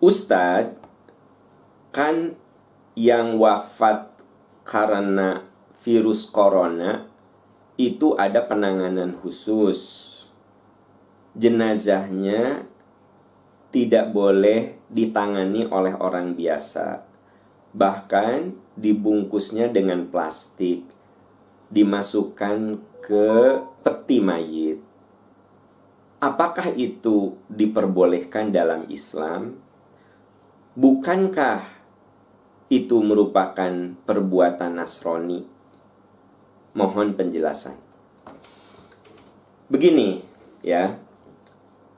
Ustadz, kan yang wafat karena virus corona itu ada penanganan khusus. Jenazahnya tidak boleh ditangani oleh orang biasa. Bahkan dibungkusnya dengan plastik, dimasukkan ke peti mayit. Apakah itu diperbolehkan dalam Islam? Bukankah itu merupakan perbuatan Nasrani? Mohon penjelasan. Begini, ya.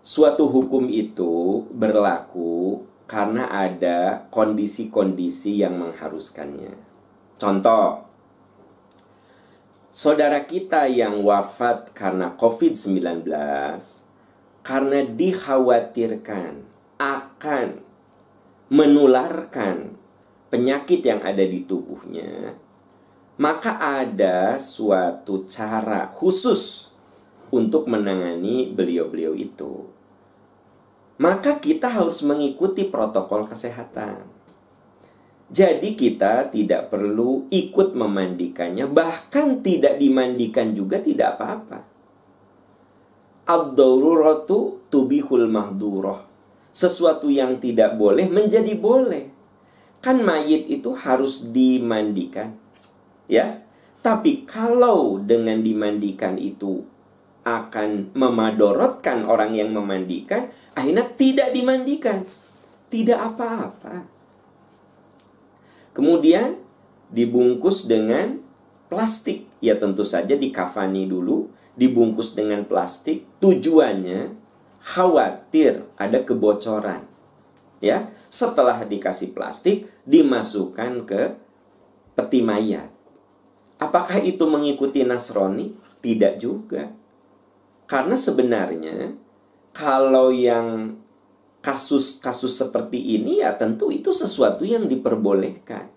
Suatu hukum itu berlaku karena ada kondisi-kondisi yang mengharuskannya. Contoh, saudara kita yang wafat karena COVID-19 karena dikhawatirkan akan menularkan penyakit yang ada di tubuhnya, maka ada suatu cara khusus untuk menangani beliau-beliau itu. Maka kita harus mengikuti protokol kesehatan. Jadi kita tidak perlu ikut memandikannya, bahkan tidak dimandikan juga tidak apa-apa. Ad-daruratu tubihul mahdurah. Sesuatu yang tidak boleh menjadi boleh. Kan mayit itu harus dimandikan. Ya. Tapi kalau dengan dimandikan itu akan memadorotkan orang yang memandikan, akhirnya tidak dimandikan. Tidak apa-apa. Kemudian dibungkus dengan plastik. Ya tentu saja dikafani dulu, dibungkus dengan plastik. Tujuannya khawatir ada kebocoran. Ya, setelah dikasih plastik dimasukkan ke peti mayat. Apakah itu mengikuti Nasrani? Tidak juga. Karena sebenarnya kalau yang kasus-kasus seperti ini ya tentu itu sesuatu yang diperbolehkan.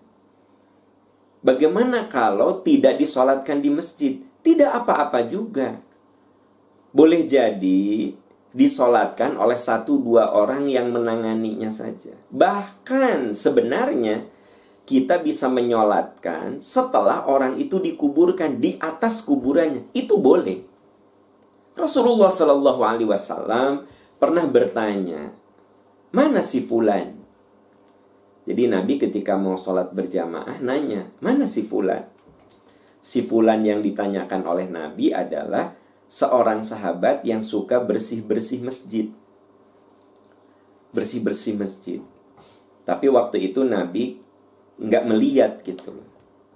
Bagaimana kalau tidak disolatkan di masjid? Tidak apa-apa juga. Boleh jadi disolatkan oleh satu dua orang yang menanganinya saja. Bahkan sebenarnya kita bisa menyolatkan setelah orang itu dikuburkan di atas kuburannya. Itu boleh. Rasulullah Shallallahu Alaihi Wasallam pernah bertanya, mana si fulan? Jadi Nabi ketika mau sholat berjamaah nanya, mana si fulan? Si fulan yang ditanyakan oleh Nabi adalah seorang sahabat yang suka bersih-bersih masjid. Bersih-bersih masjid. Tapi waktu itu Nabi nggak melihat gitu.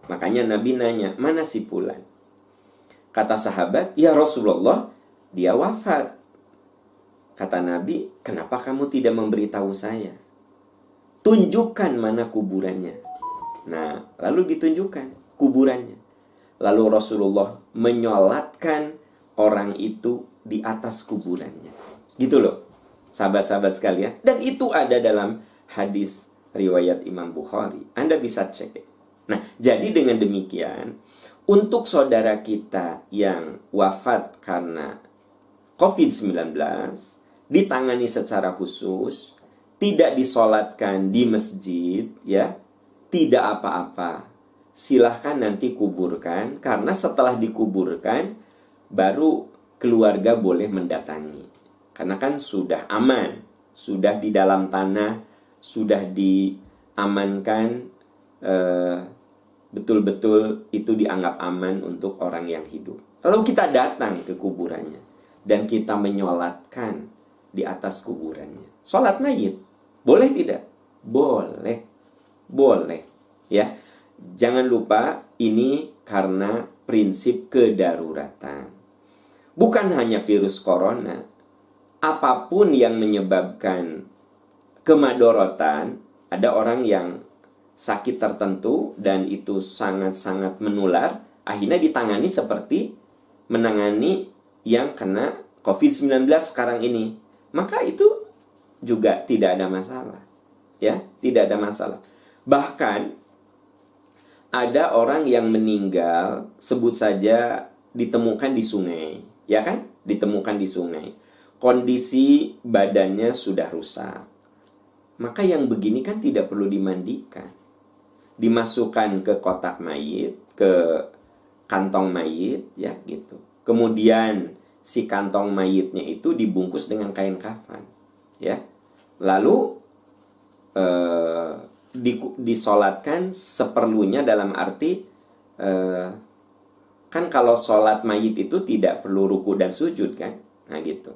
Makanya Nabi nanya, mana si fulan? Kata sahabat, ya Rasulullah, dia wafat. Kata Nabi, kenapa kamu tidak memberitahu saya? Tunjukkan mana kuburannya. Nah, lalu ditunjukkan kuburannya. Lalu Rasulullah menyolatkan orang itu di atas kuburannya. Gitu loh, sahabat-sahabat sekalian. Dan itu ada dalam hadis riwayat Imam Bukhari. Anda bisa cek. Nah, jadi dengan demikian, untuk saudara kita yang wafat karena COVID-19 ditangani secara khusus, tidak disolatkan di masjid, ya, tidak apa-apa. Silahkan nanti kuburkan, karena setelah dikuburkan, baru keluarga boleh mendatangi. Karena kan sudah aman, sudah di dalam tanah, sudah diamankan, eh, betul-betul itu dianggap aman untuk orang yang hidup. Lalu kita datang ke kuburannya dan kita menyolatkan di atas kuburannya. Sholat mayit. Boleh tidak? Boleh. Boleh. Ya. Jangan lupa ini karena prinsip kedaruratan. Bukan hanya virus corona. Apa pun yang menyebabkan kemadorotan, ada orang yang sakit tertentu dan itu sangat-sangat menular, akhirnya ditangani seperti menangani yang kena COVID-19 sekarang ini, maka itu juga tidak ada masalah. Ya, tidak ada masalah. Bahkan ada orang yang meninggal sebut saja ditemukan di sungai, ya kan? Ditemukan di sungai. Kondisi badannya sudah rusak. maka yang begini kan tidak perlu dimandikan. Dimasukkan ke kotak mayit, ke kantong mayit, ya gitu. Kemudian si kantong mayitnya itu dibungkus dengan kain kafan, ya. Lalu eh, di, disolatkan seperlunya dalam arti eh, kan kalau sholat mayit itu tidak perlu ruku dan sujud kan, nah gitu.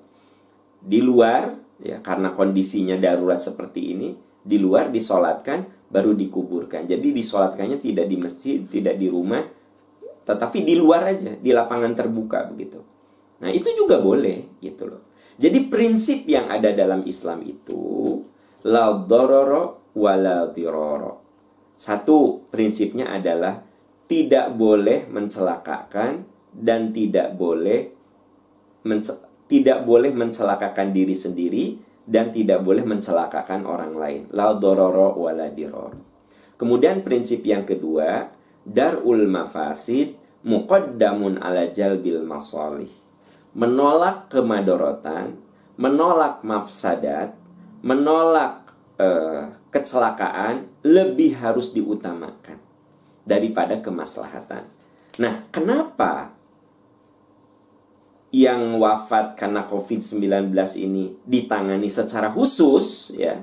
Di luar ya karena kondisinya darurat seperti ini di luar disolatkan baru dikuburkan. Jadi disolatkannya tidak di masjid tidak di rumah tetapi di luar aja di lapangan terbuka begitu. Nah itu juga boleh gitu loh. Jadi prinsip yang ada dalam Islam itu la dororo wala diroro. Satu prinsipnya adalah tidak boleh mencelakakan dan tidak boleh tidak boleh mencelakakan diri sendiri dan tidak boleh mencelakakan orang lain. La dororo wala diror. Kemudian prinsip yang kedua, darul mafasid muqaddamun ala jalbil masalih. Menolak kemadorotan, menolak mafsadat, menolak uh, kecelakaan lebih harus diutamakan daripada kemaslahatan. Nah, kenapa yang wafat karena COVID-19 ini ditangani secara khusus ya?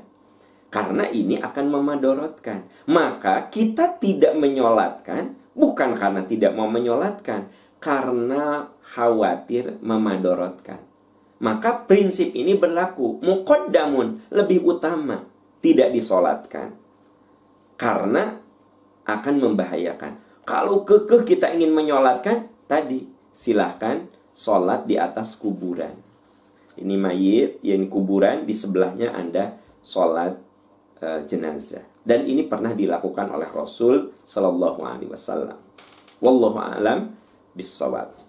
Karena ini akan memadorotkan. Maka kita tidak menyolatkan bukan karena tidak mau menyolatkan karena khawatir memadorotkan. Maka prinsip ini berlaku. Mukoddamun lebih utama tidak disolatkan. Karena akan membahayakan kalau kekeh kita ingin menyolatkan tadi silahkan sholat di atas kuburan. Ini mayit, yang kuburan, di sebelahnya Anda sholat e, jenazah. Dan ini pernah dilakukan oleh Rasul Sallallahu Alaihi Wasallam. Wallahu a'lam bisawab.